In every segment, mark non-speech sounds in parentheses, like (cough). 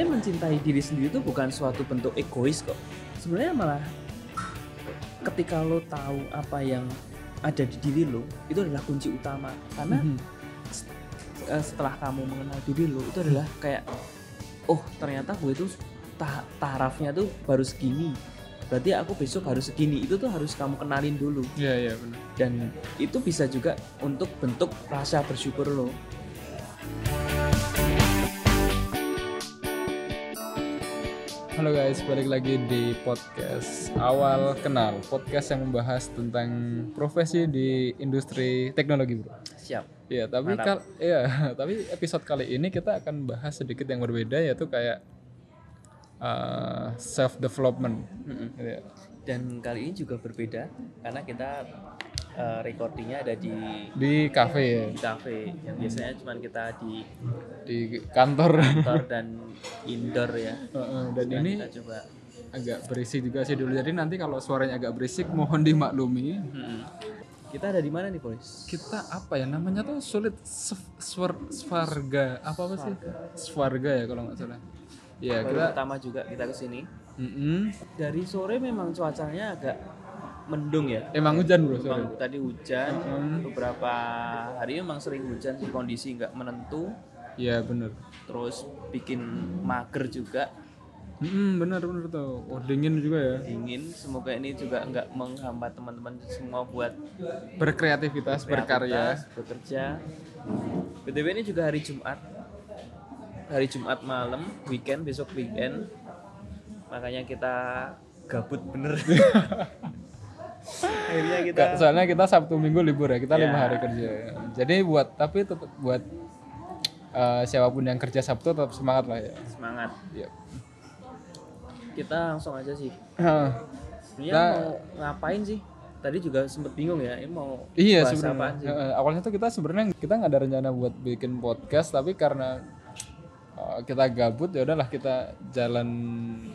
sebenarnya mencintai diri sendiri itu bukan suatu bentuk egois kok. Sebenarnya malah ketika lo tahu apa yang ada di diri lo itu adalah kunci utama. Karena Mhm. eh, setelah kamu mengenal diri lo itu adalah kayak oh ternyata gue itu ta- tarafnya tuh baru segini. Berarti aku besok harus segini. Itu tuh harus kamu kenalin dulu. Iya iya benar. dan itu bisa juga untuk bentuk rasa bersyukur lo Halo guys, balik lagi di podcast Awal Kenal, podcast yang membahas tentang profesi di industri teknologi, Bro. siap Iya, tapi kal iya, (laughs) tapi episode kali ini kita akan bahas sedikit yang berbeda yaitu kayak self development. Mm-mm. Iya. dan kali ini juga berbeda karena kita eh, recordingnya ada di Di cafe ya, di cafe yang biasanya cuma kita di di kantor. kantor (laughs) dan indoor ya Heeh, Dan Sekarang ini kita coba agak berisik juga sih dulu. Jadi nanti kalau suaranya agak berisik mohon dimaklumi. Mm-mm. kita ada di mana nih boys Kita apa ya namanya tuh sulit swar swarga apa apa sih? Swarga ya kalau nggak salah. Ya kita pertama juga kita ke sini Mm-mm. dari sore memang cuacanya agak mendung ya emang hujan bro sorry. Tadi hujan Hmm. beberapa hari memang sering hujan sih kondisi nggak menentu Iya bener. terus bikin mager juga Mm-mm, bener bener tuh. Oh dingin juga ya. dingin semoga ini juga nggak menghambat teman-teman semua buat Berkreativitas, berkarya. bekerja btw ini juga hari Jumat hari Jumat malam weekend besok weekend makanya kita gabut bener (laughs) akhirnya kita Soalnya kita Sabtu Minggu libur ya, kita Ya. lima hari kerja. Jadi buat tapi tetap buat eh, siapa pun yang kerja Sabtu tetap semangat lah ya. semangat Iya. kita langsung aja sih Hah, sebenarnya Nah. mau ngapain sih tadi juga sempet bingung ya ini mau iya bahas sebenarnya. awalnya tuh kita sebenarnya kita nggak ada rencana buat bikin podcast, tapi karena kita gabut ya udahlah kita jalan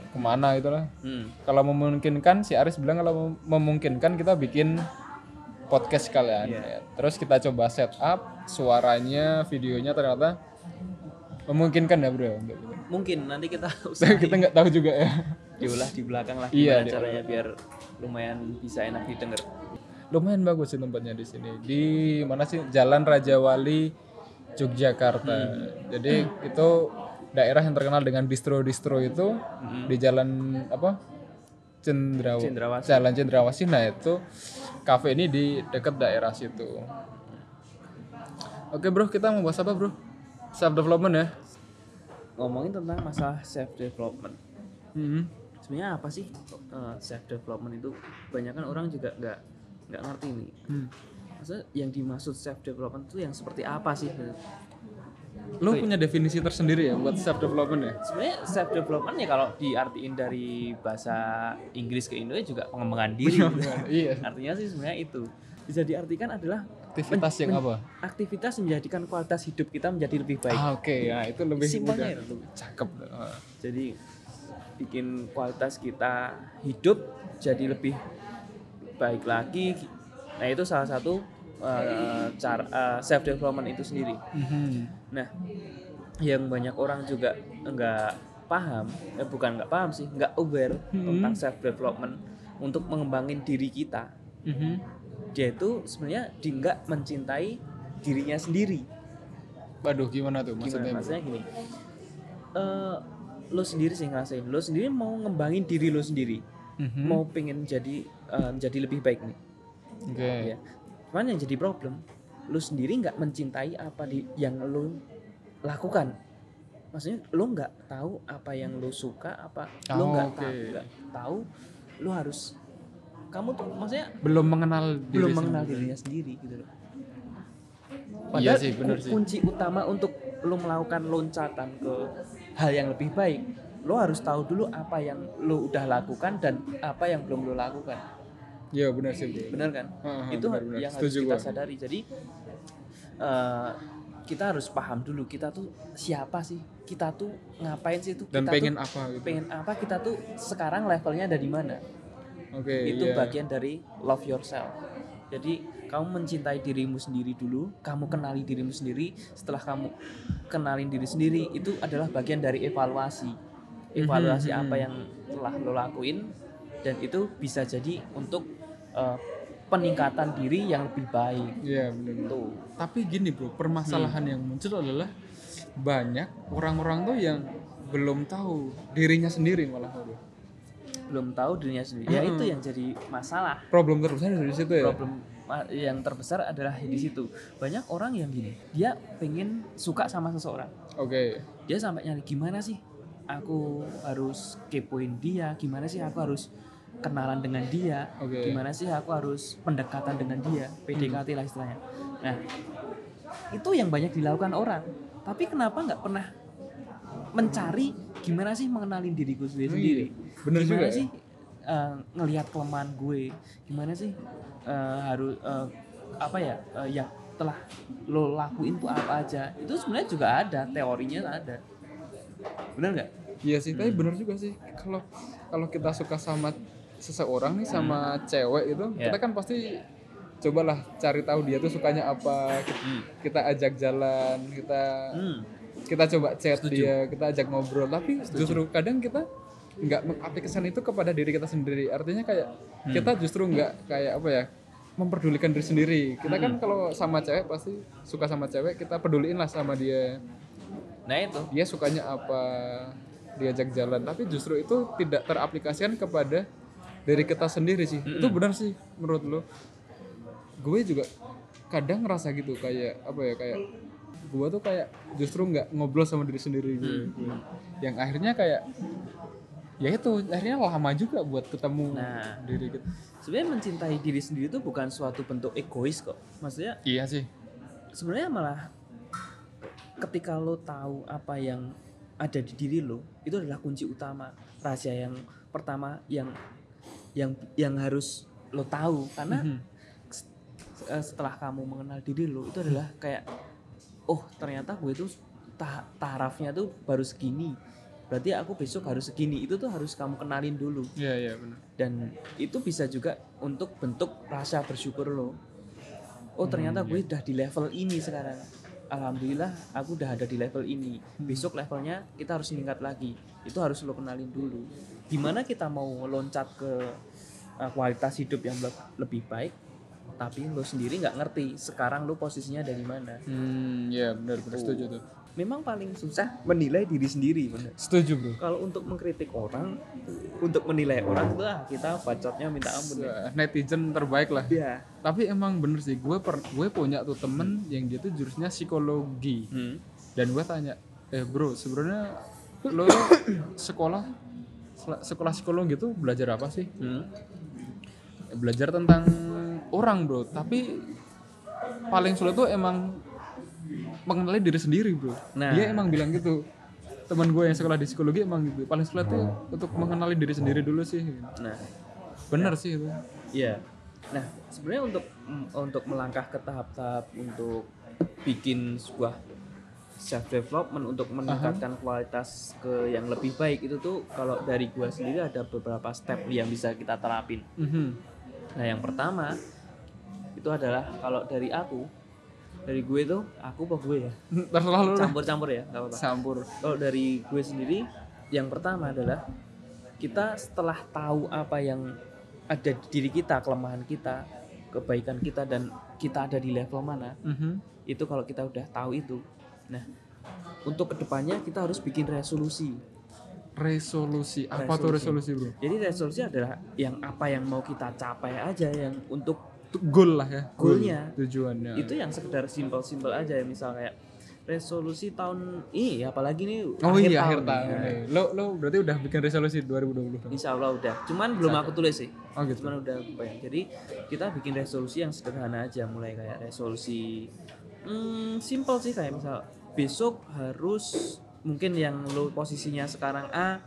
ke mana gitu lah. hmm. Kalau memungkinkan si Aris bilang kalau mem- memungkinkan kita bikin podcast kalian. Iya. ya. Terus kita coba setup suaranya, videonya ternyata memungkinkan ya bro. Gitu. mungkin nanti kita (laughs) usahain kita nggak tahu juga ya. diolah di belakang lah Iya, gimana diolah. caranya biar lumayan bisa enak didengar Lumayan bagus sih tempatnya di sini. Di mana sih Jalan Raja Wali Yogyakarta. Hmm. Jadi itu daerah yang terkenal dengan distro-distro itu Hmm. di jalan apa? Cendrawa. Cendrawasih. Jalan Cendrawasih. Nah, itu kafe ini di dekat daerah situ. Oke, Bro, kita mau bahas apa, Bro? Self development ya. ngomongin tentang masalah self development Mhm. sebenarnya apa sih self development itu kebanyakan orang juga nggak nggak ngerti nih Hmm. maksudnya yang dimaksud self development itu yang seperti apa sih Lo punya definisi tersendiri ya buat self development ya? sebenarnya self development ya kalau diartiin dari bahasa Inggris ke Indonesia juga pengembangan (laughs) diri gitu. iya. artinya sih sebenarnya itu bisa diartikan adalah Aktivitas yang apa? aktivitas menjadikan kualitas hidup kita menjadi lebih baik Ah, Oke, ya itu lebih Simpelnya mudah. itu. Cakep. Jadi bikin kualitas kita hidup jadi lebih baik lagi nah itu salah satu uh, cara self development itu sendiri Mhm. nah yang banyak orang juga nggak paham eh bukan nggak paham sih nggak aware Hmm. tentang self development untuk mengembangin diri kita Mhm. dia itu sebenarnya di nggak mencintai dirinya sendiri Waduh, gimana tuh gimana maksudnya? maksudnya gini eh lo sendiri sih ngerasain lo sendiri mau ngembangin diri lo sendiri Mhm. mau pengen jadi eh, menjadi lebih baik nih Oke. ya cuman yang jadi problem lo sendiri nggak mencintai apa di yang lo lakukan maksudnya lo nggak tahu apa yang lo suka apa Oh, nggak oke. tahu tahu lo harus kamu tuh maksudnya Belum mengenal diri belum mengenal sendiri. dirinya sendiri gitu loh Iya Padahal sih, bener ku- sih. kunci utama untuk lo melakukan loncatan ke hal yang lebih baik, lo harus tahu dulu apa yang lo udah lakukan dan apa yang belum lo lakukan. Iya, benar sih, Bro. Bener kan? Heeh, Itu benar-benar. yang harus Setuju kita gua. sadari. Jadi eh, kita harus paham dulu kita tuh siapa sih? Kita tuh ngapain sih tuh? Dan kita pengen tuh apa gitu. pengen apa? Kita tuh sekarang levelnya ada di mana? Oke, itu iya. bagian dari love yourself. Jadi kamu mencintai dirimu sendiri dulu kamu kenali dirimu sendiri setelah kamu kenalin diri sendiri itu adalah bagian dari evaluasi evaluasi Mhm, apa mhm. yang telah lo lakuin dan itu bisa jadi untuk eh, peningkatan diri yang lebih baik Iya benar. tuh Tapi gini bro, permasalahan Hmm. yang muncul adalah banyak orang-orang tuh yang belum tahu dirinya sendiri malah bro. belum tahu dirinya sendiri ya Mhm. itu yang jadi masalah Problem terbesar dari situ ya. problem ma- yang terbesar adalah di situ banyak orang yang gini dia pengen suka sama seseorang Oke. dia sampai nyari gimana sih aku harus kepoin dia gimana sih aku harus kenalan dengan dia Oke. gimana sih aku harus pendekatan dengan dia PDKT lah istilahnya nah itu yang banyak dilakukan orang tapi kenapa nggak pernah mencari gimana sih mengenalin diriku sendiri Oh sendiri iya. Bener gimana juga ya. sih eh, ngelihat kelemahan gue gimana sih eh, harus eh, apa ya eh, yang telah lo lakuin tuh apa aja itu sebenarnya juga ada teorinya ada bener nggak Iya sih, tapi Hmm. benar juga sih. Kalau kalau kita suka sama seseorang nih sama cewek itu, Ya. kita kan pasti cobalah cari tahu dia tuh sukanya apa. Kita, kita ajak jalan, kita Hmm. kita coba chat Setuju. dia, kita ajak ngobrol. Tapi justru kadang kita nggak mengaplikasikan itu kepada diri kita sendiri. Artinya kayak Hmm. kita justru nggak kayak apa ya memperdulikan diri sendiri. Kita Hmm. kan kalau sama cewek pasti suka sama cewek, kita peduliin lah sama dia. nah itu Dia sukanya apa, diajak jalan. Tapi justru itu tidak teraplikasikan kepada diri kita sendiri sih. Itu benar sih menurut lo. Gue juga kadang ngerasa gitu kayak apa ya kayak gue tuh kayak justru nggak ngobrol sama diri sendiri gue. gue. Yang akhirnya kayak ya itu akhirnya lama juga buat ketemu Nah. diri kita. sebenarnya mencintai diri sendiri itu bukan suatu bentuk egois kok maksudnya Iya sih. sebenarnya malah ketika lo tahu apa yang ada di diri lo itu adalah kunci utama rahasia yang pertama yang yang yang harus lo tahu. Karena s- eh, setelah kamu mengenal diri lo itu adalah kayak oh ternyata gue itu ta- tarafnya tuh baru segini. Berarti aku besok harus segini. Itu tuh harus kamu kenalin dulu. Iya iya benar. dan itu bisa juga untuk bentuk rasa bersyukur lo. Oh ternyata gue udah di level ini sekarang alhamdulillah aku udah ada di level ini. Besok levelnya kita harus meningkat lagi. Itu harus lo kenalin dulu. Gimana kita mau loncat ke uh, kualitas hidup yang le- lebih baik tapi lo sendiri nggak ngerti sekarang lo posisinya dari mana. Hmm, iya benar benar setuju tuh. Memang paling susah menilai diri sendiri bener Setuju bro. kalau untuk mengkritik orang untuk menilai orang itu ah kita bacotnya minta ampun ya. Netizen terbaik lah. ya Tapi emang bener sih, gue per, gue punya tuh temen yang dia tuh jurusnya psikologi. hmm. Dan gue tanya, eh bro sebenarnya lo sekolah sekolah psikologi tuh belajar apa sih? Hmm. Belajar tentang orang bro. Tapi paling sulit tuh emang mengenali diri sendiri bro. Nah. Dia emang bilang gitu. Teman gue yang sekolah di psikologi emang gitu. Paling sulit tuh untuk mengenali diri sendiri dulu sih. Nah, Bener sih itu. iya. Nah, sebenarnya untuk mm, untuk melangkah ke tahap-tahap untuk bikin sebuah self development untuk meningkatkan kualitas ke yang lebih baik itu tuh kalau dari gua sendiri ada beberapa step yang bisa kita terapin. Mhm. Nah, yang pertama itu adalah kalau dari aku dari gue tuh aku apa gue ya (laughs) Terserah lu lah. campur-campur ya nggak apa-apa Campur. kalau dari gue sendiri yang pertama adalah kita setelah tahu apa yang ada di diri kita kelemahan kita kebaikan kita dan kita ada di level mana Mhm. itu kalau kita udah tahu itu nah untuk ke depannya kita harus bikin resolusi Resolusi. Apa tuh Resolusi. resolusi, Bro? jadi resolusi adalah yang apa yang mau kita capai aja yang untuk goal lah ya. goal, Goalnya. Tujuannya. itu yang sekedar simpel-simpel aja ya misal kayak resolusi tahun ini apalagi nih Oh iya akhir tahun. Nih. Lo lo berarti udah bikin resolusi 2020. Insya Allah udah. Cuman belum aku tulis sih. Oh gitu. Cuman udah bayang. Jadi kita bikin resolusi yang sederhana aja. Mulai kayak resolusi hmm, simple sih kayak misal besok harus mungkin yang lo posisinya sekarang A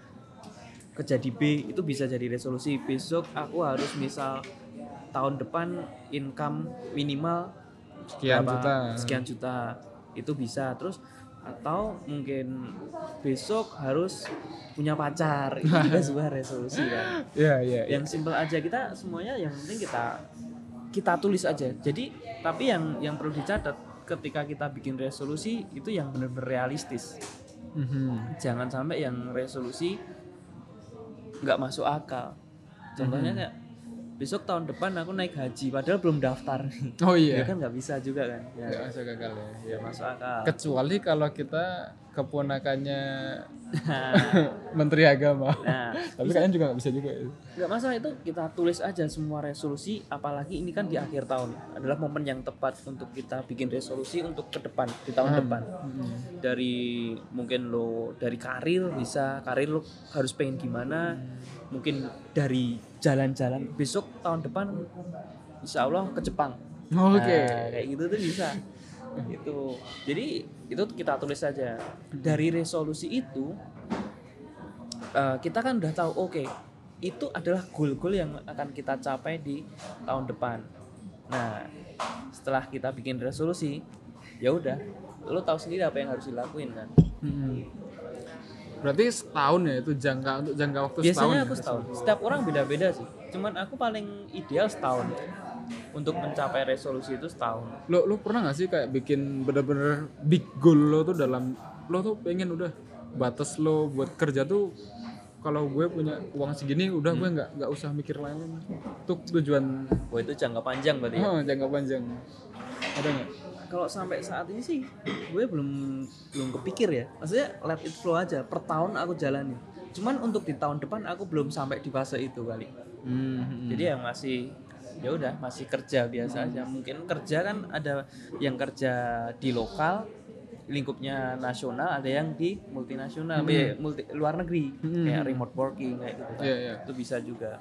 kerja di B itu bisa jadi resolusi. Besok aku harus misal tahun depan income minimal Sekian berapa, juta. sekian juta. Itu bisa. Terus atau mungkin besok harus punya pacar. Itu juga (laughs) sebuah resolusi kan? Iya iya. iya. yang simpel aja. Kita semuanya yang penting kita kita tulis aja. Jadi tapi yang yang perlu dicatat ketika kita bikin resolusi itu yang benar-benar realistis. Mhm. jangan sampai yang resolusi nggak masuk akal. Contohnya kayak besok tahun depan aku naik haji padahal belum daftar. Oh ya iya kan nggak bisa juga kan? Ya, nggak masuk akal ya. Ya masuk akal. Kecuali kalau kita keponakannya (laughs) menteri agama. Nah. Tapi kalian juga nggak bisa juga ya. nggak masalah itu kita tulis aja semua resolusi apalagi ini kan di akhir tahun. Adalah momen yang tepat untuk kita bikin resolusi untuk ke depan di tahun depan. Dari mungkin lo dari karir bisa karir lo harus pengen gimana mungkin dari jalan-jalan. Besok tahun depan insya Allah ke Jepang. Oke. Nah, kayak gitu tuh bisa. Itu jadi itu kita tulis saja. Dari resolusi itu eh, kita kan udah tahu oke itu adalah goal-goal yang akan kita capai di tahun depan. Nah setelah kita bikin resolusi ya udah lo tahu sendiri apa yang harus dilakuin kan? Mhm. Berarti setahun ya itu jangka untuk jangka waktu setahun biasanya ya? aku setahun. Setiap orang beda-beda sih. Cuman aku paling ideal setahun. Untuk mencapai resolusi itu setahun. Lo lo pernah gak sih kayak bikin bener-bener big goal lo tuh dalam lo tuh pengen udah batas lo buat kerja tuh kalau gue punya uang segini udah gue nggak nggak usah mikir lain. Tuh tujuan Wah itu jangka panjang berarti ya? oh, jangka panjang. Ada nggak Kalau sampai saat ini sih gue belum belum kepikir ya. Maksudnya let it flow aja. Per tahun aku jalani. Cuman untuk di tahun depan aku belum sampai di fase itu kali. Hmm, Jadi yang masih ya udah masih kerja biasa aja. Mungkin kerja kan ada yang kerja di lokal lingkupnya nasional, ada yang di multinasional, eh, multi luar negeri kayak remote working kayak gitu. kan. Iya, iya. Itu bisa juga.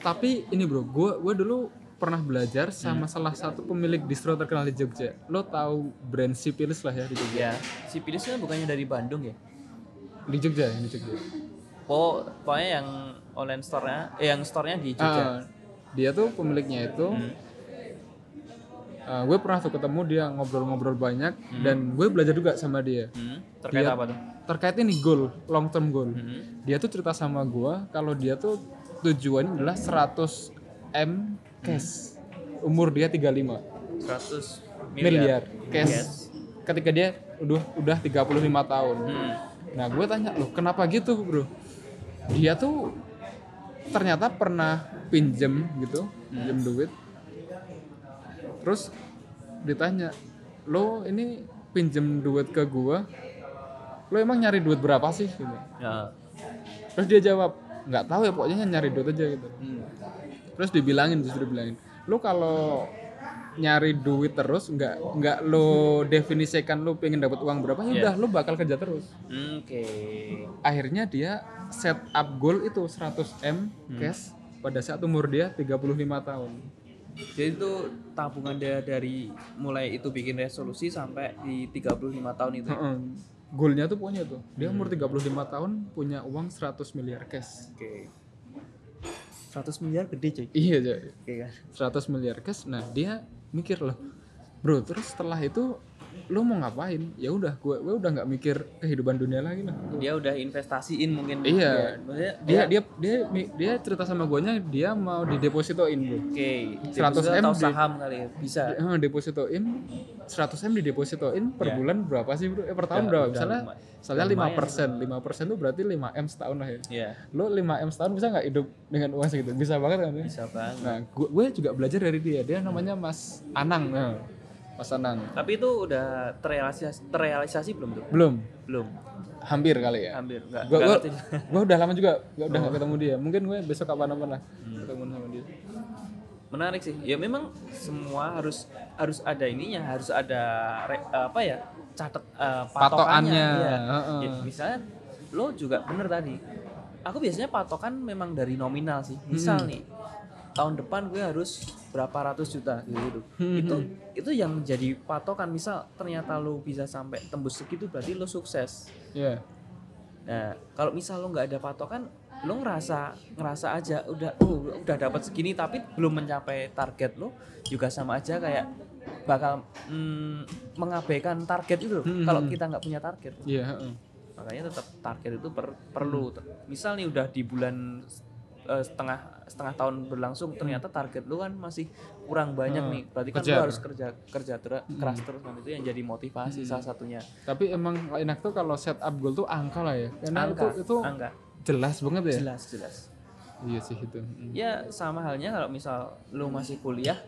tapi ini bro gue gue dulu pernah belajar sama salah satu pemilik distro terkenal di Jogja lo tahu brand Sipilis lah ya di Jogja Ya, si Pilis kan bukannya dari Bandung ya? di Jogja di Jogja Oh, pokoknya yang online store-nya, eh, yang store-nya di Jogja. Ah, dia tuh pemiliknya itu Hmm. uh, gue pernah tuh ketemu dia ngobrol-ngobrol banyak dan gue belajar juga sama dia Hmm, terkait Dia- apa tuh? terkait ini goal long term goal Hmm. dia tuh cerita sama gue kalau dia tuh tujuannya adalah 100 m cash umur dia 35 100 miliar, miliar, cash. Cash. ketika dia udah udah 35 tahun Hmm. nah gue tanya loh kenapa gitu bro dia tuh ternyata pernah pinjem gitu pinjem duit terus ditanya lo ini pinjem duit ke gua lo emang nyari duit berapa sih gitu. Ya. terus dia jawab nggak tahu ya pokoknya nyari duit aja gitu Hmm. Terus dibilangin justru dibilangin lo kalau nyari duit terus nggak nggak lo definisikan lo pengen dapat uang berapa ya Iya. udah lo bakal kerja terus Hmm, Oke. akhirnya dia set up goal itu 100 m cash pada saat umur dia 35 tahun Jadi itu tabungan dia dari mulai itu bikin resolusi sampai di 35 tahun itu. Heeh. goalnya tuh pokoknya tuh dia umur 35 tahun punya uang 100 miliar cash Oke. 100 miliar gede cuy. iya jadi Oke kan. 100 miliar cash nah dia mikir loh bro terus setelah itu lo mau ngapain ya udah gue gue udah nggak mikir kehidupan dunia lagi lah Dia udah investasiin mungkin. Iya. Ya, maksudnya dia dia dia dia cerita sama guanya dia mau didepositoin bro Oke, 100 deposito M atau di- saham kali ya. Bisa. Eh, depositoin 100 m didepositoin per Ya. bulan berapa sih bro? Eh, per tahun Ya, berapa? Misalnya, misalnya udah 5 lumayan persen, 5 persen tuh berarti 5 m setahun lah ya. Iya, Lo 5 m setahun bisa nggak hidup dengan uang segitu? Bisa banget kan? ya? bisa banget. Nah, gue, gue juga belajar dari dia. Dia namanya Mas Anang. Nah, Mas Anang. Tapi itu udah terrealisasi, terrealisasi belum tuh? Belum, Belum. hampir kali ya. Hampir enggak. Gue ngerti. (laughs) gue udah lama juga gak, udah Oh. nggak ketemu dia. Mungkin gue besok kapan-kapan lah Hmm. ketemu sama dia. Menarik sih. Ya memang semua harus harus ada ininya, harus ada re- apa ya? catat eh, Patokannya, patokannya. Iya. heeh. Ya, misalnya lo juga bener tadi. Aku biasanya patokan memang dari nominal sih. Misal nih tahun depan gue harus berapa ratus juta gitu. Hmm, Itu itu yang menjadi patokan. Misal ternyata lo bisa sampai tembus segitu berarti lo sukses. Iya. Nah, kalau misal lo nggak ada patokan, lo ngerasa ngerasa aja udah oh udah dapat segini tapi belum mencapai target lo juga sama aja kayak bakal mm, mengabaikan target itu loh. Hmm, Kalau hmm. kita nggak punya target, Iya, heeh. makanya tetap target itu per- perlu. Misal nih udah di bulan eh, setengah setengah tahun berlangsung ternyata target lu kan masih kurang banyak Hmm, nih berarti kan lu harus kerja kerja ter- keras terus kan itu yang jadi motivasi salah satunya Tapi emang enak tuh kalau setup goal tuh angka lah ya. Karena angka itu itu angka jelas banget ya. jelas jelas Iya sih itu. Mm. ya sama halnya kalau misal lu masih kuliah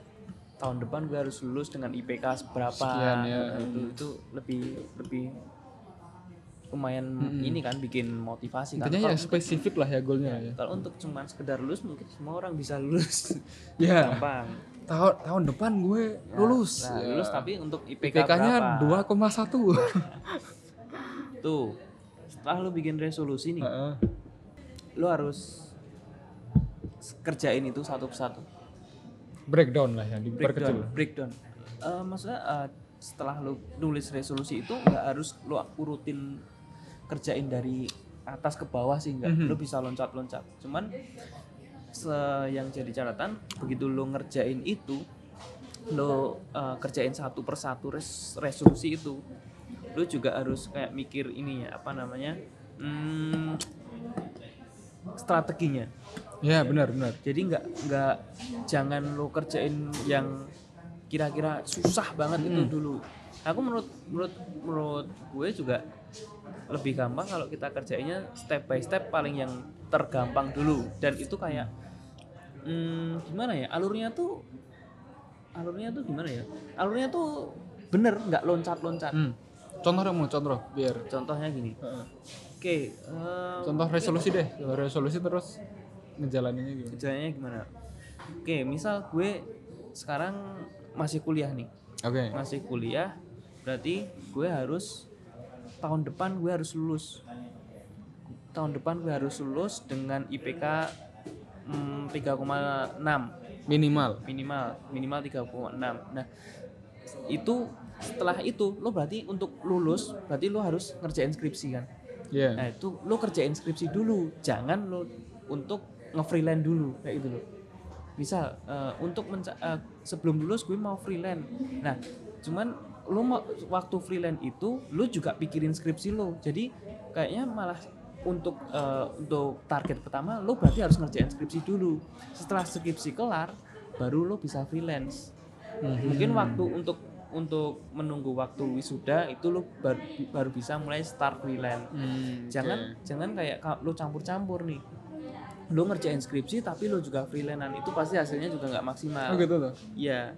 tahun depan gue harus lulus dengan IPK seberapa Sekian, ya. Itu itu lebih lebih lumayan ini kan bikin motivasi kan Intinya ya Kalau- spesifik lah ya goalnya ya. kalau untuk cuman sekedar lulus mungkin semua orang bisa lulus (laughs) Ya. gampang Tahun tahun depan gue lulus. nah, Ya. lulus tapi untuk IPK, IPK-nya berapa 2,1. (laughs) tuh setelah lu bikin resolusi nih Heeh. lu harus kerjain itu satu persatu Breakdown lah ya, breakdown diperkecil. breakdown Eh, maksudnya eh, setelah lu nulis resolusi itu nggak harus lu urutin kerjain dari atas ke bawah sih nggak lu bisa loncat-loncat. Cuman se- yang jadi catatan begitu lu ngerjain itu lu eh, kerjain satu persatu res- resolusi itu lu juga harus kayak mikir ini ya apa namanya hmm, strateginya. Ya benar benar. jadi nggak nggak jangan lo kerjain yang kira-kira susah banget itu dulu. Aku menurut menurut menurut gue juga lebih gampang kalau kita kerjainnya step by step paling yang tergampang dulu dan itu kayak hmm, gimana ya alurnya tuh alurnya tuh gimana ya alurnya tuh bener nggak loncat-loncat Hmm. Contoh dong, contoh biar. contohnya gini Heeh. oke eh, Contoh resolusi deh, resolusi terus ngejalaninnya gimana? Caranya gimana? Oke, misal gue sekarang masih kuliah nih. Oke. Masih kuliah, berarti gue harus tahun depan gue harus lulus. Tahun depan gue harus lulus dengan IPK mm, 3,6 Minimal. minimal, minimal 3,6. Nah, itu setelah itu lo berarti untuk lulus berarti lo harus ngerjain skripsi kan. Iya. Nah itu lo kerjain skripsi dulu, jangan lo untuk nge-freelance dulu kayak gitu loh. Misal eh, untuk menca- eh, sebelum lulus gue mau freelance. Nah cuman mau waktu freelance itu lo juga pikirin skripsi lo. Jadi kayaknya malah untuk eh, untuk target pertama lo berarti harus ngerjain skripsi dulu. Setelah skripsi kelar baru lo bisa freelance. Mungkin waktu untuk untuk menunggu waktu wisuda itu lo baru, baru bisa mulai start freelance Hmm, jangan jangan kayak ka- lo campur-campur nih lo ngerjain skripsi tapi lo juga freelancean itu pasti hasilnya juga nggak maksimal Oh gitu tuh. iya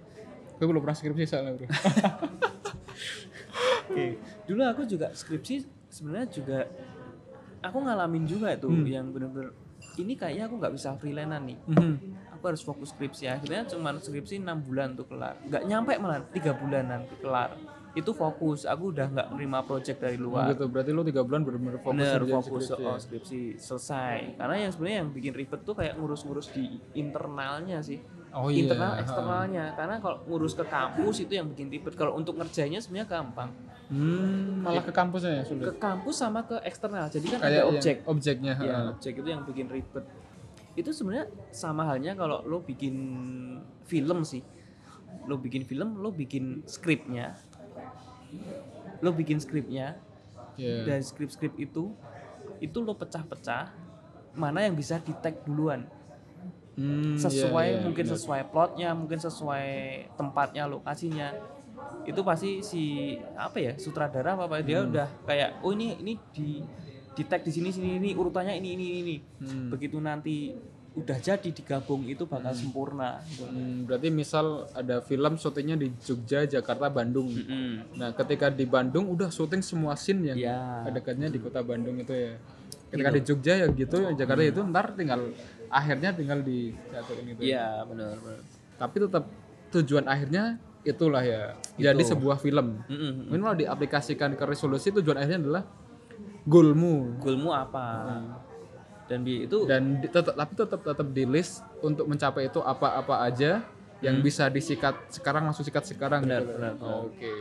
Gue belum pernah skripsi soalnya bro. (laughs) oke. Dulu aku juga skripsi sebenarnya juga aku ngalamin juga itu yang bener-bener ini kayaknya aku nggak bisa freelancean nih. Mhm. aku harus fokus skripsi. Akhirnya cuma skripsi enam bulan tuh kelar. Nggak nyampe malah tiga bulanan kelar. Itu fokus. Aku udah nggak nerima project dari luar. Gitu. Berarti lu tiga bulan benar-benar fokus bener fokus skripsi. oh, skripsi selesai. Karena yang sebenarnya yang bikin ribet tuh kayak ngurus-ngurus di internalnya sih Oh iya. internal eksternalnya. Karena kalau ngurus ke kampus itu yang bikin ribet. Kalau untuk ngerjainnya sebenarnya gampang. Hmm, malah ke kampusnya ya ke sulit. kampus sama ke eksternal. Jadi kan Kayak ada objek. objeknya. ya objek itu yang bikin ribet. Itu sebenarnya sama halnya kalau lo bikin film sih. Lo bikin film lo bikin skripnya. Lo bikin skripnya. Iya. dari skrip-skrip itu itu lo pecah-pecah mana yang bisa di tag duluan Hmm, sesuai iya, mungkin benar. sesuai plotnya mungkin sesuai tempatnya lokasinya itu pasti si apa ya sutradara apa apa dia Hmm. udah kayak oh ini ini di di tag di sini sini ini urutannya ini ini ini Hmm. begitu nanti udah jadi digabung itu bakal sempurna gitu. Hmm, berarti misal ada film syutingnya di Jogja, Jakarta, Bandung. Mm-mm. Nah, ketika di Bandung udah syuting semua scene yang Ya. dekatnya di kota Bandung itu ya. Ketika di Jogja ya gitu, yang Jakarta itu ntar tinggal akhirnya tinggal di gitu. Iya benar benar. Tapi tetap tujuan akhirnya itulah ya. Jadi sebuah film. Mm-mm. Ini kalau diaplikasikan ke resolusi tujuan akhirnya adalah goalmu Goalmu apa? Dan bi itu dan di- tetap tapi tetap tetap di list untuk mencapai itu apa-apa aja yang bisa disikat sekarang langsung sikat sekarang Benar, gitu. benar, Oh, Oke.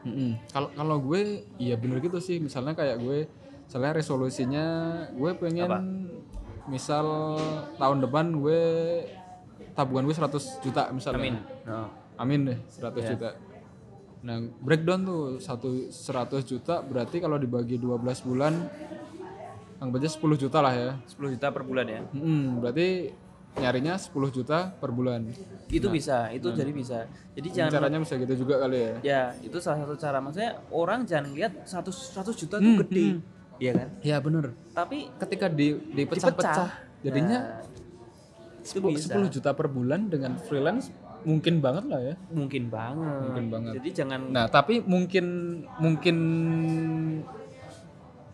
Mm-mm. Kalau kalau gue iya bener gitu sih misalnya kayak gue misalnya resolusinya gue pengen Apa? misal tahun depan gue tabungan gue 100 juta misalnya. Amin. No. Amin deh 100 juta. Nah, breakdown tuh satu 100 juta berarti kalau dibagi 12 bulan anggap aja 10 juta lah ya. 10 juta per bulan ya? Hmm, berarti nyarinya 10 juta per bulan. Itu bisa itu jadi bisa. Jadi jangan caranya bisa gitu juga kali ya. Ya itu salah satu cara. Maksudnya orang jangan lihat 100 100 juta Hmm, itu gede iya kan? Ya bener. Tapi ketika di dipecah-pecah jadinya Nah, itu 10, bisa. 10 juta per bulan dengan freelance mungkin banget lah ya. Mungkin banget. Mungkin banget. jadi jangan Nah, tapi mungkin mungkin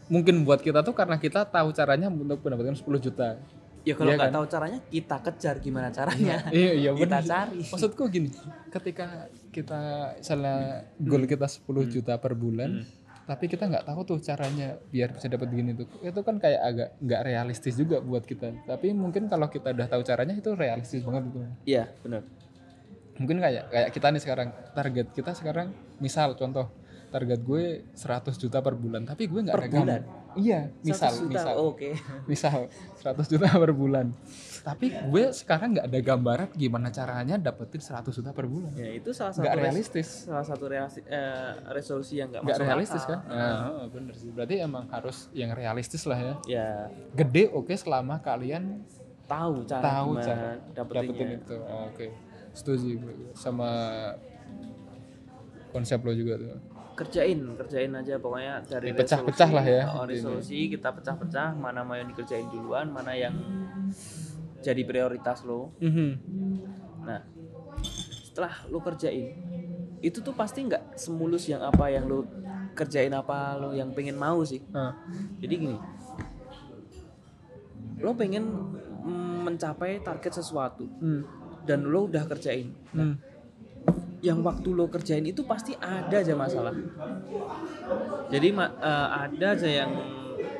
mungkin buat kita tuh karena kita tahu caranya untuk mendapatkan 10 juta. ya kalau iya nggak kan? tahu caranya kita kejar gimana caranya. Iya, iya kita benar. cari. Maksudku gini, ketika kita misalnya goal kita 10 juta per bulan, tapi kita nggak tahu tuh caranya biar bisa dapat begini tuh. Itu kan kayak agak nggak realistis juga buat kita. Tapi mungkin kalau kita udah tahu caranya itu realistis banget gitu. iya benar mungkin kayak kayak kita nih sekarang target kita sekarang misal contoh target gue 100 juta per bulan tapi gue nggak Per ada bulan? iya misal 100 juta, misal oke misal 100 juta (laughs) per bulan tapi gue sekarang nggak ada gambaran gimana caranya dapetin 100 juta per bulan. Ya itu salah satu res- realistis. salah satu reasi- eh, resolusi yang nggak nggak masuk realistis akal. kan nah, bener sih. Berarti emang harus yang realistis lah ya. Ya. Gede oke selama kalian tahu cara tahu cara dapetinnya. dapetin itu. Oh, oke. Setuju gue. Sama konsep lo juga tuh. Kerjain kerjain aja. Pokoknya dari Dipecah-pecah resolusi, lah ya, oh, resolusi kita pecah-pecah. Mana mau yang dikerjain duluan mana yang jadi prioritas lo Mhm. nah setelah lo kerjain itu tuh pasti nggak semulus yang apa yang lo kerjain apa lo yang pengen mau sih Ah. jadi gini lo pengen mm, mencapai target sesuatu Hmm. dan lo udah kerjain Hmm. yang waktu lo kerjain itu pasti ada aja masalah. Jadi eh, ada aja yang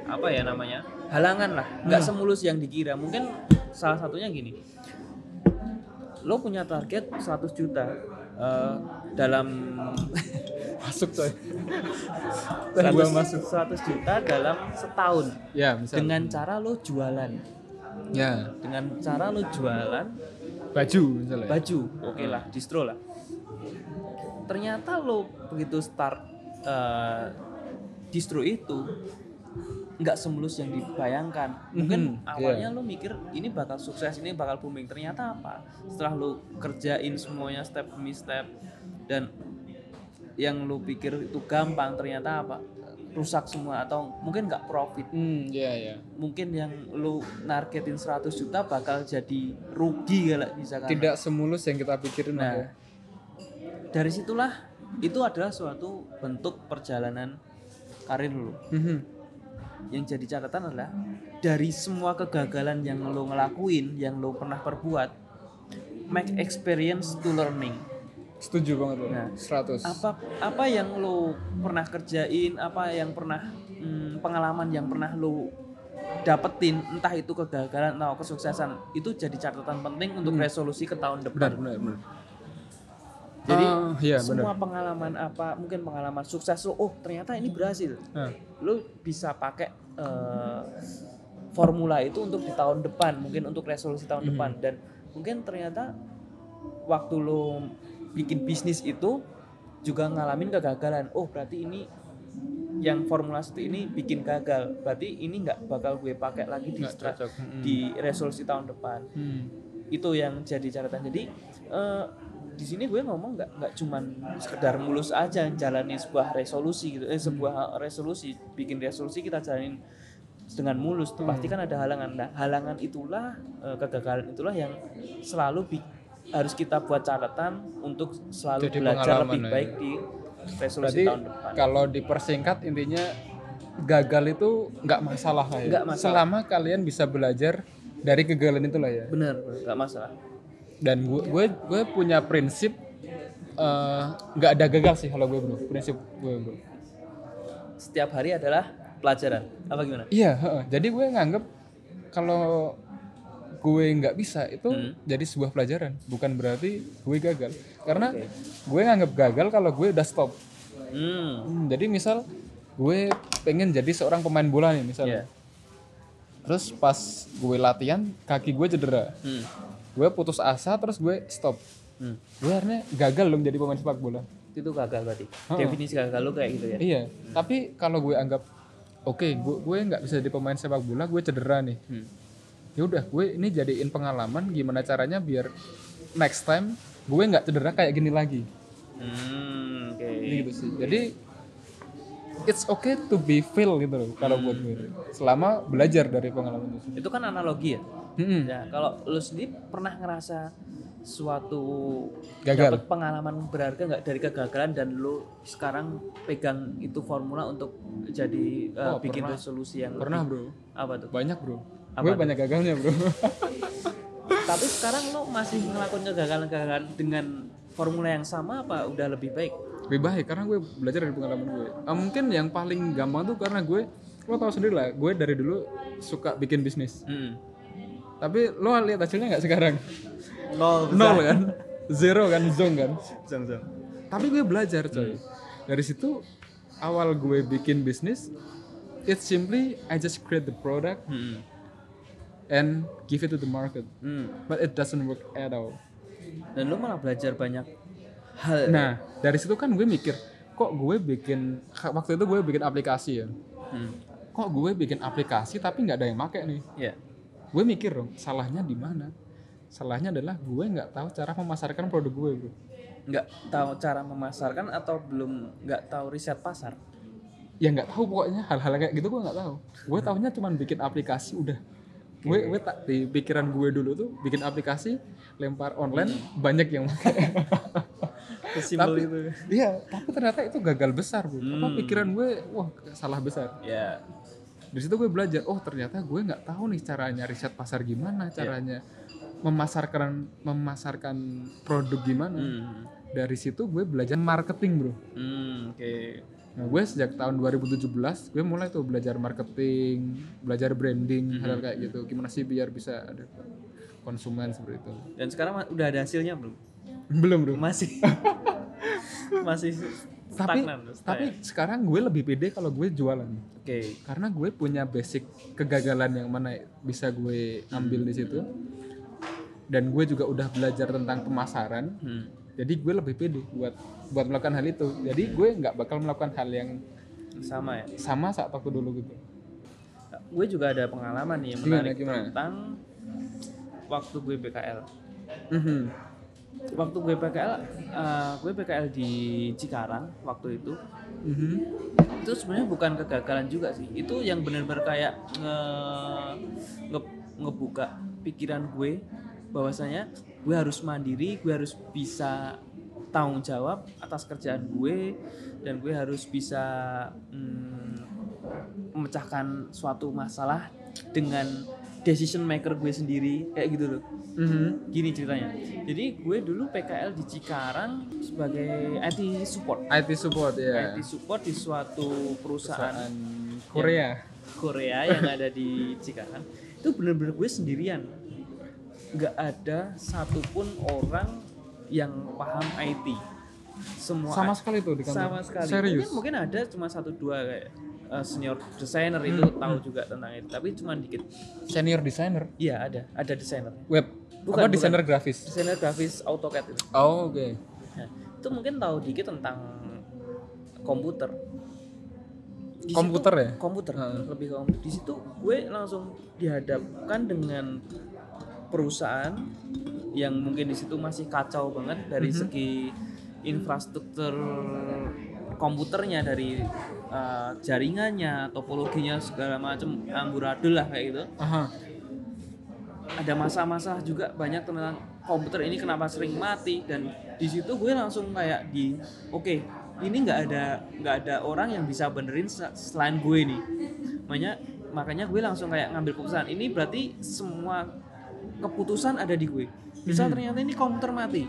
apa ya namanya halangan lah, nggak semulus yang dikira. Mungkin salah satunya gini, lo punya target 100 juta eh, dalam (laughs) masuk coy. (laughs) 100, Gua masuk. 100 juta dalam setahun. Ya misal. Dengan cara lo jualan, ya. Dengan cara lo jualan. Baju misalnya. Baju oke lah distro lah. Ternyata lo begitu start eh, distro itu nggak semulus yang dibayangkan. Mungkin Mhm, awalnya lo mikir ini bakal sukses ini bakal booming. Ternyata apa? Setelah lo kerjain semuanya step demi step dan yang lo pikir itu gampang ternyata apa? Rusak semua atau mungkin nggak profit. Hmm ya ya mungkin yang lu nargetin 100 juta bakal jadi rugi kalau misalkan tidak semulus yang kita pikirin Nah, dari situlah itu adalah suatu bentuk perjalanan karir lu. Mhm. Yang jadi catatan adalah dari semua kegagalan yang lo ngelakuin, yang lo pernah perbuat, make experience to learning. setuju banget loh Nah, 100 Apa apa yang lo pernah kerjain, apa yang pernah hmm, pengalaman yang pernah lo dapetin, entah itu kegagalan atau kesuksesan, itu jadi catatan penting untuk resolusi ke tahun benar depan. benar benar Jadi Ah, iya semua benar pengalaman apa mungkin pengalaman sukses lo oh ternyata ini berhasil. Nah, lo bisa pakai eh, formula itu untuk di tahun depan mungkin untuk resolusi tahun depan. Dan mungkin ternyata waktu lo bikin bisnis itu juga ngalamin kegagalan. Oh berarti ini yang formula satu ini bikin gagal. Berarti ini nggak bakal gue pakai lagi di cocok. Mm-mm. di resolusi tahun depan. Hmm. itu yang jadi catatan. Jadi eh, di sini gue ngomong nggak nggak cuman sekedar mulus aja jalani sebuah resolusi gitu. Eh sebuah resolusi bikin resolusi kita jalanin dengan mulus. Tuh pasti kan ada halangan. Nah halangan itulah eh, kegagalan itulah yang selalu bi- harus kita buat catatan untuk selalu Jadi belajar lebih ya. baik di resolusi berarti tahun depan. kalau dipersingkat intinya gagal itu nggak masalah lah ya. Masalah. selama kalian bisa belajar dari kegagalan itu lah ya. Bener nggak masalah dan gue gue gue punya prinsip eh, nggak ada gagal sih kalau gue bro. Prinsip gue bro. Setiap hari adalah pelajaran. Apa gimana? Iya heeh. jadi gue nganggep kalau gue nggak bisa itu Hmm. jadi sebuah pelajaran. Bukan berarti gue gagal. Karena Oke. gue nganggep gagal kalau gue udah stop. Hmm. Hmm, jadi misal gue pengen jadi seorang pemain bola nih misalnya terus pas gue latihan kaki gue cedera. Hmm gue putus asa terus gue stop. Hmm. Gue akhirnya gagal dong jadi pemain sepak bola. Itu gagal berarti. Heeh. definisi gagal lu kayak gitu ya? Iya, tapi kalau gue anggap oke gue gue nggak bisa jadi pemain sepak bola gue cedera nih. Hmm. ya udah gue ini jadiin pengalaman gimana caranya biar next time gue nggak cedera kayak gini lagi. Hmm. Ini gitu sih. Jadi it's okay to be fail gitu loh kalau buat gue selama belajar dari pengalaman itu Itu kan analogi ya. Mm-mm. Ya, kalau lu sendiri pernah ngerasa suatu Gagal. dapat pengalaman berharga nggak dari kegagalan dan lu sekarang pegang itu formula untuk jadi uh, Oh, bikin pernah. resolusi yang pernah lebih- bro apa tuh? banyak bro Apa gue tuh? banyak gagalnya bro (laughs) Tapi sekarang lu masih ngelakuin kegagalan-kegagalan dengan formula yang sama apa udah lebih baik? Lebih baik karena gue belajar dari pengalaman gue. Ah, mungkin yang paling gampang tuh karena gue lo tau sendiri lah gue dari dulu suka bikin bisnis. Hmm. tapi lo lihat hasilnya nggak sekarang? Nol, (laughs) nol kan? Zero kan? Zong kan? Zong, zong. tapi gue belajar coy. Dari situ awal gue bikin bisnis it's simply I just create the product Hmm. and give it to the market. Hmm. but it doesn't work at all. Dan lu malah belajar banyak hal. nah dari situ kan gue mikir kok gue bikin waktu itu gue bikin aplikasi ya. Hmm. kok gue bikin aplikasi tapi nggak ada yang make nih? Ya. gue mikir dong salahnya di mana? Salahnya adalah gue nggak tahu cara memasarkan produk gue bro nggak tahu cara memasarkan atau belum nggak tahu riset pasar? Ya nggak tahu pokoknya hal-hal kayak gitu gue nggak tahu. Gue tahunya cuman bikin aplikasi udah. Gue gue tak di pikiran gue dulu tuh bikin aplikasi lempar online banyak yang pakai (laughs) Tapi- itu. iya tapi ternyata itu gagal besar bro apa Hmm. pikiran gue wah salah besar? Ya dari situ gue belajar oh ternyata gue nggak tahu nih caranya riset pasar gimana caranya memasarkan memasarkan produk gimana. Hmm. dari situ gue belajar marketing bro. Hmm, oke. Nah, gue sejak tahun 2017 gue mulai tuh belajar marketing, belajar branding, hal kayak gitu. Gimana sih biar bisa ada konsumen seperti itu. dan sekarang udah ada hasilnya belum Belum, Bro. masih (laughs) masih Tapi stagnan tapi sekarang gue lebih pede kalau gue jualan. oke Karena gue punya basic kegagalan yang mana bisa gue ambil di situ. Dan gue juga udah belajar tentang pemasaran. hmm. Jadi gue lebih pede buat buat melakukan hal itu. Jadi gue nggak bakal melakukan hal yang sama ya sama saat waktu dulu gitu. gue juga ada pengalaman nih yang Gimana, menarik gimana? tentang waktu gue PKL Mhm. Waktu gue PKL eh, gue PKL di Cikarang waktu itu Mhm. itu sebenarnya bukan kegagalan juga sih itu yang benar-benar kayak nge, nge- ngebuka pikiran gue bahwasanya gue harus mandiri gue harus bisa tanggung jawab atas kerjaan gue dan gue harus bisa mm, memecahkan suatu masalah dengan decision maker gue sendiri kayak gitu loh Mhm. gini ceritanya jadi gue dulu PKL di Cikarang sebagai IT support IT support ya. IT support di suatu perusahaan Perusahaan Korea. Korea yang (laughs) ada di Cikarang itu bener-bener gue sendirian nggak ada satupun orang yang paham IT semua Sama sekali tuh di kantor. sama sekali Serius. mungkin mungkin ada cuma satu dua kayak uh, senior designer itu Hmm, tahu juga tentang itu tapi cuma dikit Senior designer iya ada ada desainer web. Bukan, apa desainer grafis? desainer grafis AutoCAD itu Oh, oke. Nah, itu mungkin tahu dikit tentang komputer Di situ- Komputer ya? komputer Heeh. lebih ke komputer di situ gue langsung dihadapkan dengan perusahaan yang mungkin di situ masih kacau banget dari Mhm. segi infrastruktur komputernya dari uh, jaringannya topologinya segala macam amburadul lah kayak gitu. Aha. ada masalah-masalah juga banyak tentang komputer ini kenapa sering mati dan di situ gue langsung kayak di oke ini nggak ada nggak ada orang yang bisa benerin se- selain gue nih. Makanya makanya gue langsung kayak ngambil keputusan ini berarti semua keputusan ada di gue. Misal ternyata ini komputer mati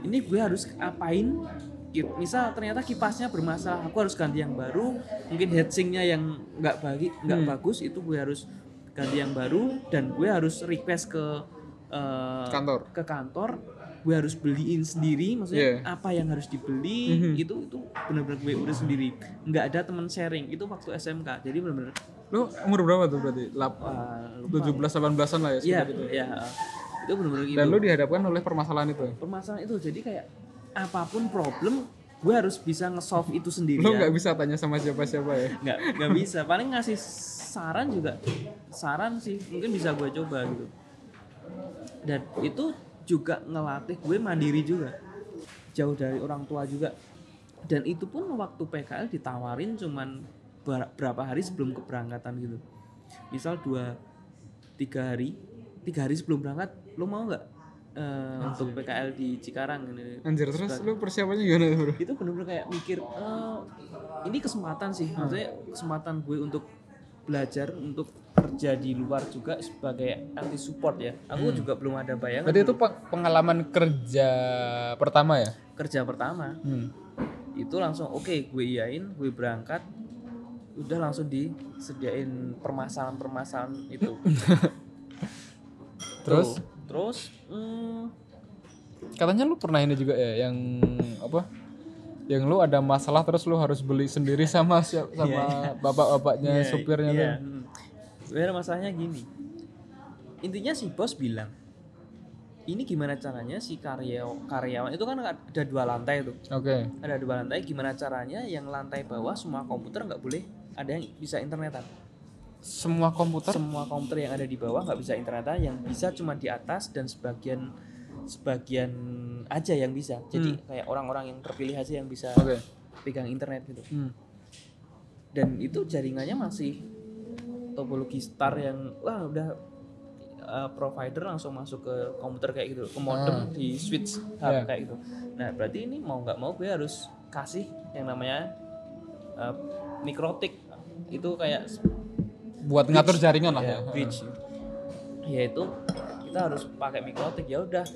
ini gue harus apain misal ternyata kipasnya bermasalah aku harus ganti yang baru mungkin heatsinknya yang nggak bagi nggak Hmm. bagus itu gue harus ganti yang baru dan gue harus request ke eh, Kantor. ke kantor gue harus beliin sendiri maksudnya Yeah. apa yang harus dibeli Mhm. itu itu benar-benar gue udah sendiri nggak ada teman sharing itu waktu SMK jadi benar-benar Lu umur berapa tuh berarti? Wah, lupa. 17 18-an lah ya Iya, sekitar itu. iya. itu benar-benar gitu Dan lu dihadapkan oleh permasalahan itu. permasalahan itu jadi kayak apa pun problem gue harus bisa nge-solve itu sendiri Lo nggak bisa tanya sama siapa-siapa ya? nggak nggak bisa. Paling ngasih saran juga. Saran sih mungkin bisa gue coba gitu. Dan itu juga ngelatih gue mandiri juga. Jauh dari orang tua juga. Dan itu pun waktu PKL ditawarin cuman ber- berapa hari sebelum keberangkatan gitu. Misal dua tiga hari. Tiga hari sebelum berangkat lo mau nggak eh, untuk PKL di Cikarang ini. Anjir terus lu persiapannya gimana bro? (laughs) itu bener-bener kayak mikir "Eh, ini kesempatan sih. Maksudnya kesempatan gue untuk belajar untuk kerja di luar juga sebagai anti support ya. Aku juga belum ada bayangan Berarti itu peng- pengalaman kerja pertama ya? kerja pertama. Hmm. itu langsung oke gue iyain gue berangkat. Udah langsung disediain permasalahan-permasalahan itu. (laughs) Terus? Tuh. Terus hmm, katanya lu pernah ini juga ya yang apa? Yang lu ada masalah terus lu harus beli sendiri sama siap sama bapak-bapaknya Iya, supirnya iya. tuh. Hmm. Sebenarnya masalahnya gini. Intinya si bos bilang, ini gimana caranya si karya karyawan itu kan ada dua lantai tuh. Oke. Ada dua lantai, gimana caranya yang lantai bawah semua komputer nggak boleh ada yang bisa internetan. Semua komputer Semua komputer yang ada di bawah nggak bisa internetan, yang bisa cuma di atas dan sebagian sebagian aja yang bisa. Jadi kayak orang-orang yang terpilih aja yang bisa Oke. pegang internet gitu Hmm. dan itu jaringannya masih topologi star yang wah udah uh, provider langsung masuk ke komputer kayak gitu ke modem di switch hub Yeah. kayak gitu nah berarti ini mau nggak mau gue harus kasih yang namanya uh, mikrotik itu kayak Buat ngatur jaringan lah ya, ya. bridge yaitu kita harus pakai mikrotik ya udah.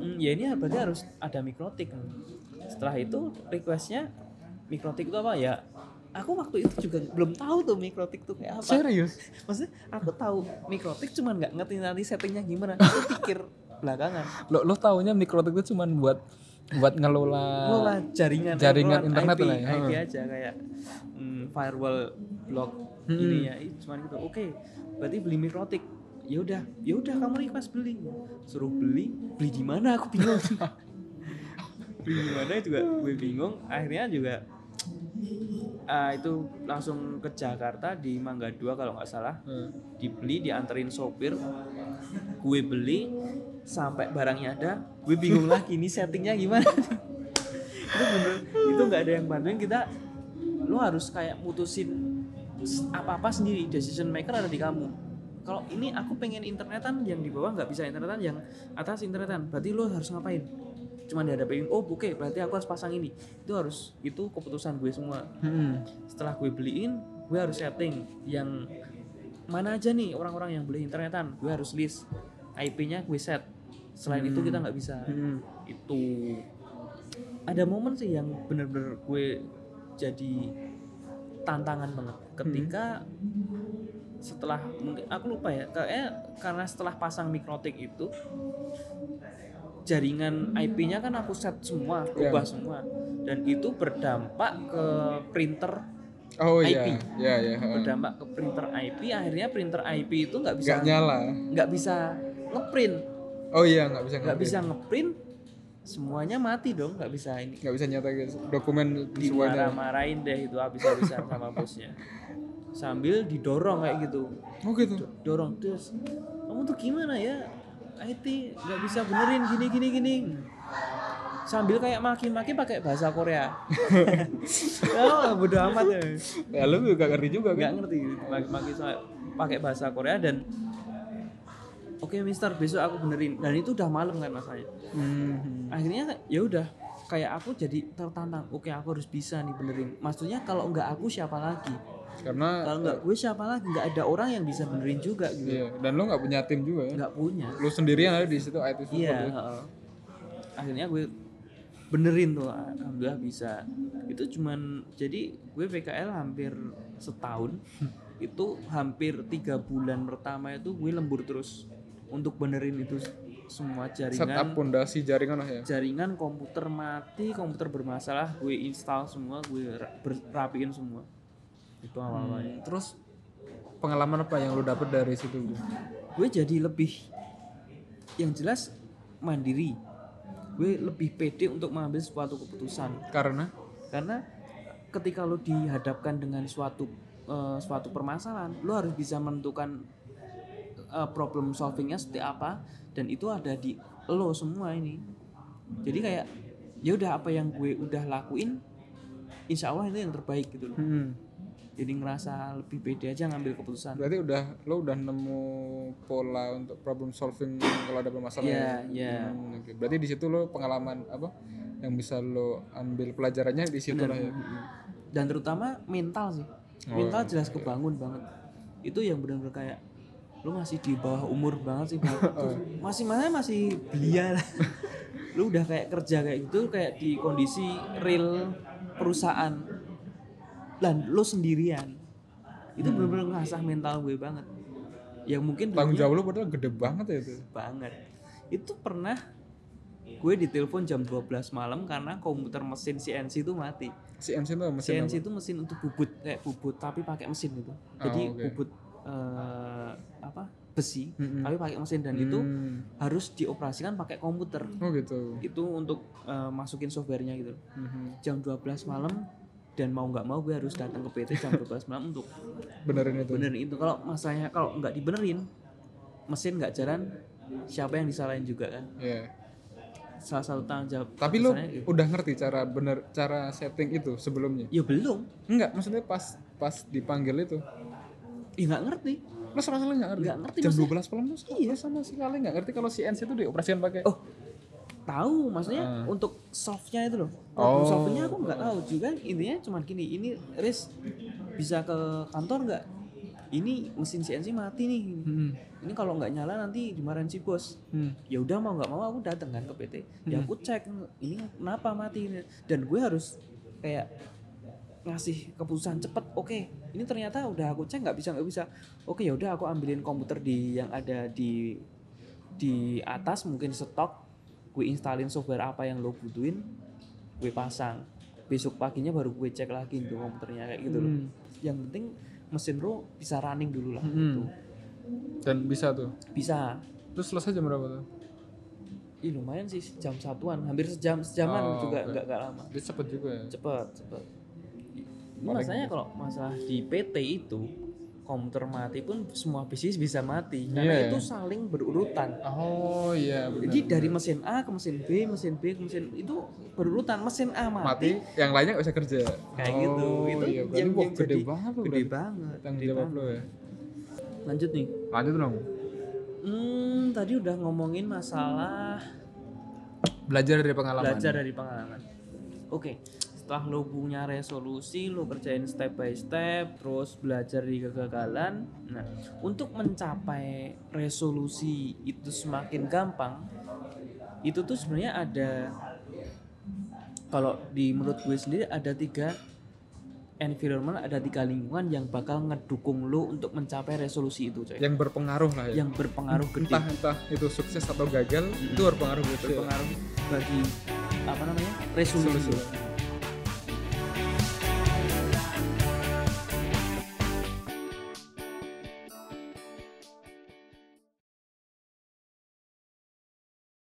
Hmm, ya ini berarti harus ada mikrotik. Setelah itu requestnya mikrotik itu apa? Ya aku waktu itu juga belum tahu tuh mikrotik tuh kayak apa. Serius? (laughs) maksudnya aku tahu mikrotik cuman nggak ngerti nanti settingnya gimana. (laughs) Aku pikir belakangan. Lo lo taunya mikrotik itu cuman buat buat ngelola Ngelola jaringan jaringan internet IP, lah ya. IP aja kayak hmm, firewall block Hmm. ya Ih, cuman gitu. Oke berarti beli mikrotik ya udah ya udah kamu request beli. Suruh beli beli di mana? Aku bingung. (laughs) Beli di mana juga gue bingung. Akhirnya juga ah, itu langsung ke Jakarta di Mangga 2 kalau nggak salah. Hmm. dibeli dianterin sopir. Gue beli sampai barangnya ada. Gue bingung (laughs) lagi ini settingnya gimana. (laughs) Itu bener itu nggak ada yang bantuin. Kita lo harus kayak mutusin apa apa sendiri decision maker ada di kamu. Kalau ini aku pengen internetan yang di bawah nggak bisa internetan yang atas internetan. Berarti lo harus ngapain? Cuma dihadapin oh oke berarti aku harus pasang ini. Itu harus itu keputusan gue semua. Hmm. setelah gue beliin gue harus setting yang mana aja nih orang-orang yang beli internetan. Gue harus list IP-nya gue set. Selain itu kita nggak bisa. Hmm. itu. Ada momen sih yang bener-bener gue jadi tantangan banget ketika setelah mungkin aku lupa ya kayaknya karena setelah pasang mikrotik itu jaringan IP-nya kan aku set semua ubah semua dan itu berdampak ke printer Oh. IP. Iya iya. heeh. berdampak ke printer IP akhirnya printer IP itu nggak bisa Nggak nyala. nggak bisa ngeprint Oh iya nggak bisa nggak bisa ngeprint semuanya mati dong nggak bisa ini. Nggak bisa nyata guys. Dokumen semuanya. dimarah-marahin deh itu habis-habisan sama (laughs) bosnya. Sambil didorong kayak gitu. Oh gitu. dorong terus kamu tuh gimana ya? IT nggak bisa benerin gini gini gini. Sambil kayak maki-maki pakai bahasa Korea. (laughs) Oh bodo amat ya. Ya lu juga ngerti juga nggak kan? ngerti. Maki-maki pakai bahasa Korea dan oke Mister besok aku benerin. Dan itu udah malam kan masanya Hmm. akhirnya ya udah kayak aku jadi tertantang. Oke aku harus bisa nih benerin. Maksudnya kalau nggak aku siapa lagi? Karena kalau nggak gue siapa lagi? Nggak ada orang yang bisa benerin juga gitu. Iya dan lu nggak punya tim juga ya. nggak punya. Lu sendirian ada di situ IT support. iya ya. akhirnya gue benerin tuh alhamdulillah bisa. Itu cuman jadi gue PKL hampir setahun. Itu hampir tiga bulan pertama itu gue lembur terus untuk benerin itu semua Setup jaringan pondasi jaringan lah ya. jaringan komputer mati komputer bermasalah gue install semua gue rapiin semua. Itu awal awalnya Terus pengalaman apa yang lu dapet dari situ? Gue jadi lebih yang jelas mandiri. Gue lebih pede untuk mengambil suatu keputusan. Karena? Karena ketika lo dihadapkan dengan suatu eh, suatu permasalahan lo harus bisa menentukan eh, problem solvingnya seperti apa dan itu ada di lo semua ini. Jadi kayak ya udah apa yang gue udah lakuin insya Allah itu yang terbaik gitu loh. Jadi ngerasa lebih pede aja ngambil keputusan. Berarti udah lo udah nemu pola untuk problem solving kalau ada permasalahan Iya, iya. Hmm, oke. berarti di situ lo pengalaman apa yang bisa lo ambil pelajarannya di situ lah ya? Dan terutama mental sih. Oh, mental jelas kebangun banget. Itu yang benar-benar kayak lu masih di bawah umur banget sih (laughs) masih mana masih belia lah. (laughs) Lu udah kayak kerja kayak gitu kayak di kondisi real perusahaan. Dan lu sendirian. Itu benar-benar ngasah mental gue banget. Yang mungkin tanggung jawab lo padahal gede banget ya itu. Banget. Itu pernah gue ditelepon jam 12 malam karena komputer mesin CNC itu mati. CNC itu mesin CNC itu mesin untuk bubut kayak bubut tapi pakai mesin itu. Jadi Oh, oke. bubut eh, apa besi Mm-mm. tapi pakai mesin dan apa? itu Hmm. harus dioperasikan pakai komputer. oh gitu Itu untuk eh, masukin softwarenya gitu. Mhm. Jam 12 malam dan mau nggak mau gue harus datang ke PT jam 12 malam untuk benerin itu benerin itu. Kalau masalahnya kalau nggak dibenerin mesin nggak jalan siapa yang disalahin juga kan? Iya. Salah satu tanggung jawab. tapi lo gitu. udah ngerti cara bener cara setting itu sebelumnya ya belum, enggak maksudnya pas pas dipanggil itu ya nggak ngerti. lo sama sekali nggak ngerti. Nggak ngerti, jam maksudnya- 12 malam sama, lo sama sekali nggak ngerti kalau CNC itu dioperasikan pakai Oh, tahu maksudnya Ah. untuk softnya itu loh. Problem Oh. softnya aku nggak tahu juga. Intinya cuma gini ini Riz bisa ke kantor nggak? Ini mesin CNC mati nih. Hmm. ini kalau nggak nyala nanti dimarahin si bos. Hmm. ya udah mau nggak mau aku datang kan ke PT ya aku cek ini kenapa mati dan gue harus kayak ngasih keputusan cepet oke ini ternyata udah aku cek nggak bisa nggak bisa oke ya udah aku ambilin komputer di yang ada di di atas mungkin stok gue instalin software apa yang lo butuhin gue pasang besok paginya baru gue cek lagi tuh komputernya kayak gitu loh Hmm. yang penting mesin lo bisa running dulu lah Hmm. gitu. dan bisa tuh bisa terus selesai jam berapa tuh Ih lumayan sih jam satuan, hampir sejam sejaman Oh, juga nggak nggak lama. dia cepet juga ya Cepet cepet. Masalahnya kalau masalah di PT itu komputer mati pun semua bisnis bisa mati karena Iya. itu saling berurutan. oh iya benar Jadi dari mesin A ke mesin B, mesin B ke mesin itu berurutan. Mesin A mati, mati yang lainnya nggak bisa kerja kayak oh, gitu. Itu iya. yang, yang gede banget gede banget. tanggung gede jawab banget. lo ya Lanjut nih. lanjut dong Hmm, tadi udah ngomongin masalah belajar dari pengalaman belajar dari pengalaman. Oke, setelah lo punya resolusi, lo kerjain step by step, terus belajar dari kegagalan. Nah, untuk mencapai resolusi itu semakin gampang, itu tuh sebenarnya ada kalau di menurut gue sendiri ada tiga environment, ada tiga lingkungan yang bakal ngedukung lo untuk mencapai resolusi itu, coy. yang berpengaruh lah ya Yang berpengaruh gede entah entah itu sukses atau gagal itu berpengaruh gitu berpengaruh bagi apa namanya resolusi Resolusi.